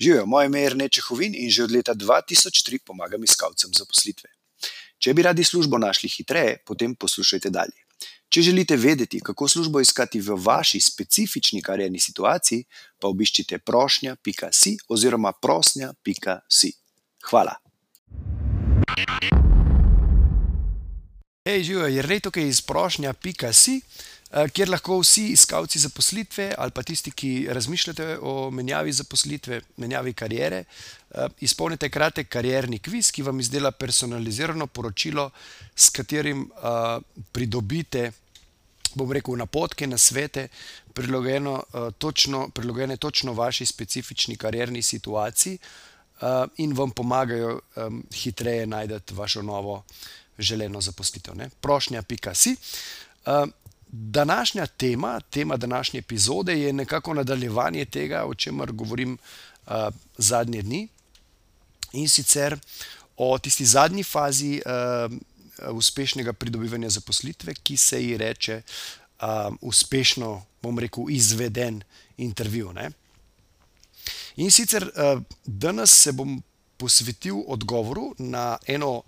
Živijo, moje ime je Rneče Hovin in že od leta 2003 pomagam iskalcem zaposlitve. Če bi radi službo našli hitreje, potem poslušajte dalje. Če želite vedeti, kako službo iskati v vaši specifični karjerni situaciji, pa obiščite prošnja.si oziroma prosnja.si. Hvala. Hej, živijo, je rej tukaj iz prošnja.si. Eh, kjer lahko vsi iskalci zaposlitve ali pa tisti, ki razmišljate o menjavi zaposlitve, menjavi kariere, eh, izpolnite kratek karierni kviz, ki vam izdela personalizirano poročilo, s katerim eh, pridobite, bom rekel, napotke, na svete, prilagojene točno, prilagojene točno vaši specifični karierni situaciji in vam pomagajo hitreje najti vašo novo želeno zaposlitev. Prošnja.si. Današnja tema, tema današnje epizode je nekako nadaljevanje tega, o čemer govorim uh, zadnje dni in sicer o tisti zadnji fazi uh, uspešnega pridobivanja zaposlitve, ki se ji reče uh, uspešno, bom rekel, izveden intervju. Ne? In sicer uh, danes se bom posvetil odgovoru na eno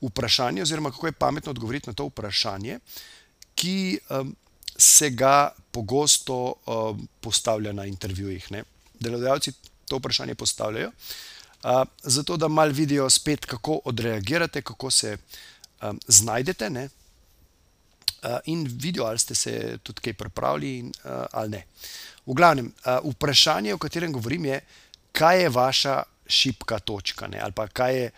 vprašanje, oziroma kako je pametno odgovoriti na to vprašanje. Uh, ki um, se ga pogosto um, postavlja na intervjujih. Ne? Delodajalci to vprašanje postavljajo, uh, zato da malo vidijo spet, kako odreagirate, kako se um, znajdete. Ne? Uh, in vidijo, ali ste se tudi kaj pripravili, in, uh, ali ne. V glavnem, uh, vprašanje, o katerem govorim, je, kaj je vaša šipka točka, ne? ali pa kaj je.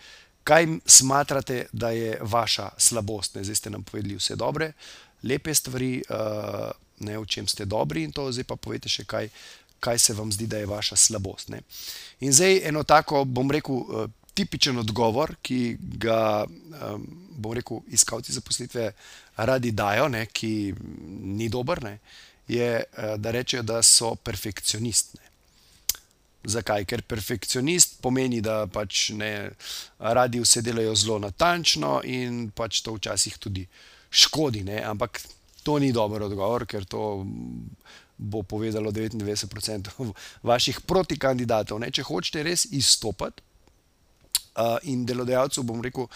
Kaj smatrate, da je vaša slabost? Ne? Zdaj ste nam povedali vse dobre, uh, lepe stvari, uh, ne, v čem ste dobri, in to zdaj pa povete še kaj, kaj se vam zdi, da je vaša slabost. Ne. In zdaj eno tako, bom rekel, uh, tipičen odgovor, ki ga, um, bom rekel, iskalci zaposlitve radi dajo, ne, ki ni dober, ne, je, da rečejo, da so perfekcionistne. Zakaj? Ker perfekcionist pomeni, da pač ne radi vse delajo zelo natančno in pač to včasih tudi uh, škodi. Ne? Ampak to ni dober odgovor, ker to bo povedalo 99% vaših protikandidatov. Ne? Če hočete res izstopati uh, in delodajalcu, bom rekel,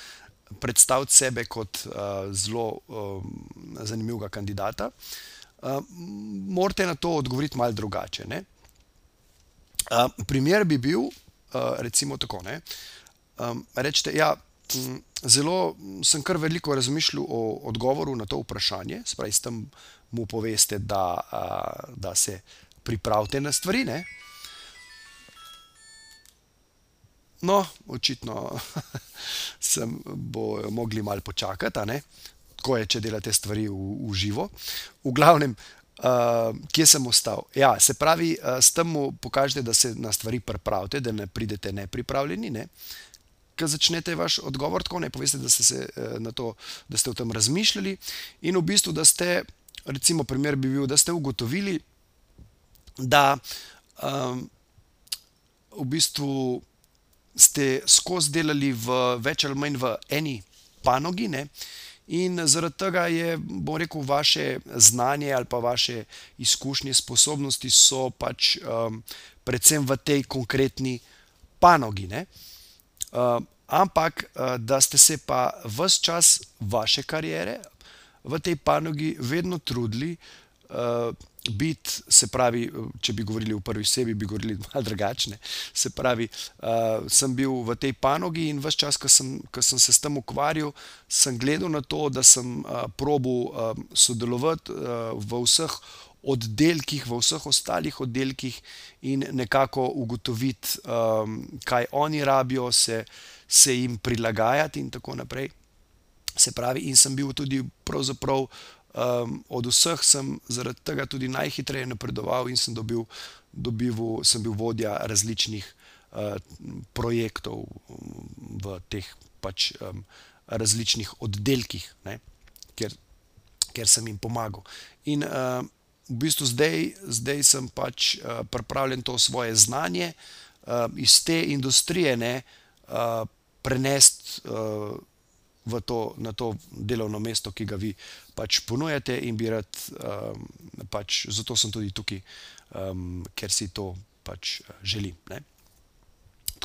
predstaviti sebe kot uh, zelo um, zanimivega kandidata, uh, morate na to odgovoriti malo drugače. Uh, primer bi bil, uh, recimo, tako. Um, rečete, ja, zelo sem kar veliko razmišljal o odgovoru na to vprašanje, spravi s tem mu poveste, da, da se pripravite na stvari. Ne? No, očitno sem bo mogli malo počakati, tako je, če delate stvari v, v živo. V glavnem, uh, kje sem ostal? Ja, se pravi, uh, s tem pokažete, da se na stvari pripravite, da ne pridete nepripravljeni. Ne? Uh, ki začnete vaš odgovor tako, ne poveste, da ste, se, na to, da ste o tem razmišljali, in v bistvu, da ste, recimo, primer bi bil, da ste ugotovili, da um, v bistvu ste skozi delali v več ali manj v eni panogi. Ne, In zaradi tega je, bom rekel, vaše znanje ali pa vaše izkušnje, sposobnosti so pač um, predvsem v tej konkretni panogi. Uh, Uh, ampak, uh, da ste se pa vse čas vaše kariere v tej panogi vedno trudili uh, biti, se pravi, če bi govorili v prvi sebi, bi govorili malo drugačne. Se pravi, uh, sem bil v tej panogi in vse čas, ko sem, ko sem se s tem ukvarjal, sem gledal na to, da sem uh, probil uh, sodelovati uh, v vseh oddelkih, v vseh ostalih oddelkih in nekako ugotoviti, um, kaj oni rabijo, se, se jim prilagajati in tako naprej. Se pravi, in sem bil tudi pravzaprav. Um, od vseh sem zaradi tega tudi najhitreje napredoval in sem, dobil, dobival, sem bil vodja različnih uh, projektov v teh pač, um, različnih oddelkih, ne, kjer, kjer sem jim pomagal. In uh, v bistvu zdaj, zdaj sem pač uh, pripravljen to svoje znanje uh, iz te industrije ne, uh, prenesti uh, to, na to delovno mesto, ki ga vi pač ponujate, in bi rad, um, pač, zato sem tudi tukaj, um, ker si to pač želim. Ne.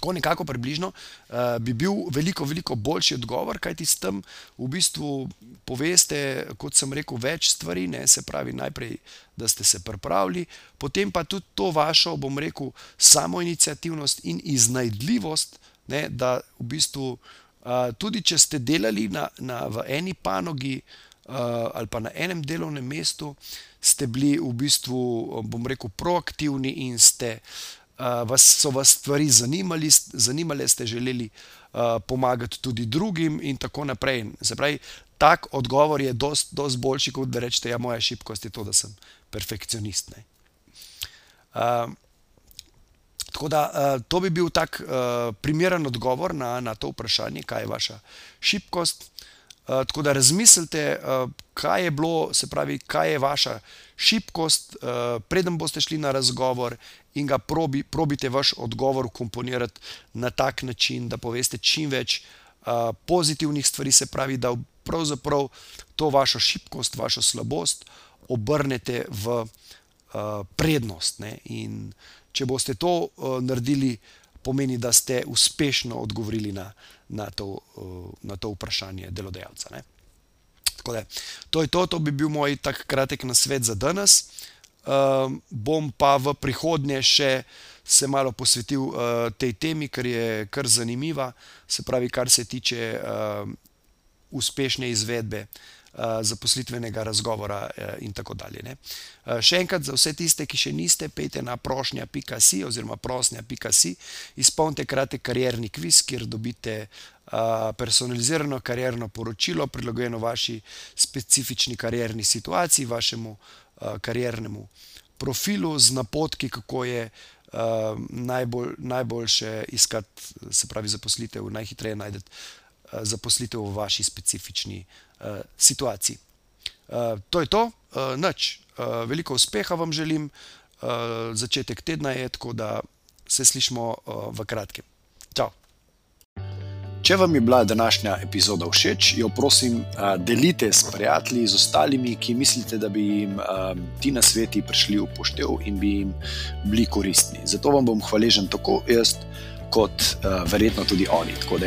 Tako nekako približno uh, bi bil veliko, veliko boljši odgovor, kaj ti s tem v bistvu poveste, kot sem rekel, več stvari. Ne? Se pravi, najprej, da ste se pripravili, potem pa tudi to vašo, bom rekel, samo inicijativnost in iznajdljivost, ne? da v bistvu uh, tudi če ste delali na, na, v eni panogi uh, ali pa na enem delovnem mestu, ste bili v bistvu, bom rekel, proaktivni in ste uh, vas, so vas stvari zanimali, zanimale, ste želeli uh, pomagati tudi drugim, in tako naprej. Se pravi, tak odgovor je precej boljši, kot da rečete, ja, je moja šibkost to, da sem perfekcionist. Uh, tako da uh, to bi bil tak primeren odgovor na, na to vprašanje, kaj je vaša šibkost. Uh, tako da razmislite, uh, kaj je bilo, se pravi, kaj je vaša šibkost, uh, preden boste šli na razgovor, in ga probi, probite vaš odgovor komponirati na tak način, da poveste čim več pozitivnih stvari, se pravi, da pravzaprav to vašo šibkost, vašo slabost obrnete v prednost. Ne? In če boste to naredili, pomeni, da ste uspešno odgovorili na, na, to, uh, na to vprašanje delodajalca. Da, to je to, to bi bil moj tak kratek nasvet za danes. Uh, bom pa v prihodnje še se malo posvetil uh, tej temi, ker je kar zanimiva, se pravi, kar se tiče uh, uspešne izvedbe uh, zaposlitvenega razgovora uh, in tako dalje. Uh, še enkrat za vse tiste, ki še niste, pejte na prošnja.si oziroma prosnja.si, izpolnite kratek karjerni kviz, kjer dobite personalizirano karjerno poročilo, prilagojeno vaši specifični karjerni situaciji, vašemu kariernemu profilu z napotki, kako je uh, najbolj, najboljše iskati, se pravi, zaposlitev, najhitreje najdete uh, zaposlitev v vaši specifični uh, situaciji. Uh, to je to. Uh, veliko uspeha vam želim, začetek tedna je tako, da se slišmo v kratkem. Ciao. Če vam je bila današnja epizoda všeč, jo prosim, delite s prijatelji, z ostalimi, ki mislite, da bi jim ti na sveti prišli v poštev in bi jim bili koristni. Zato vam bom hvaležen tako jaz, kot verjetno tudi oni. Tako da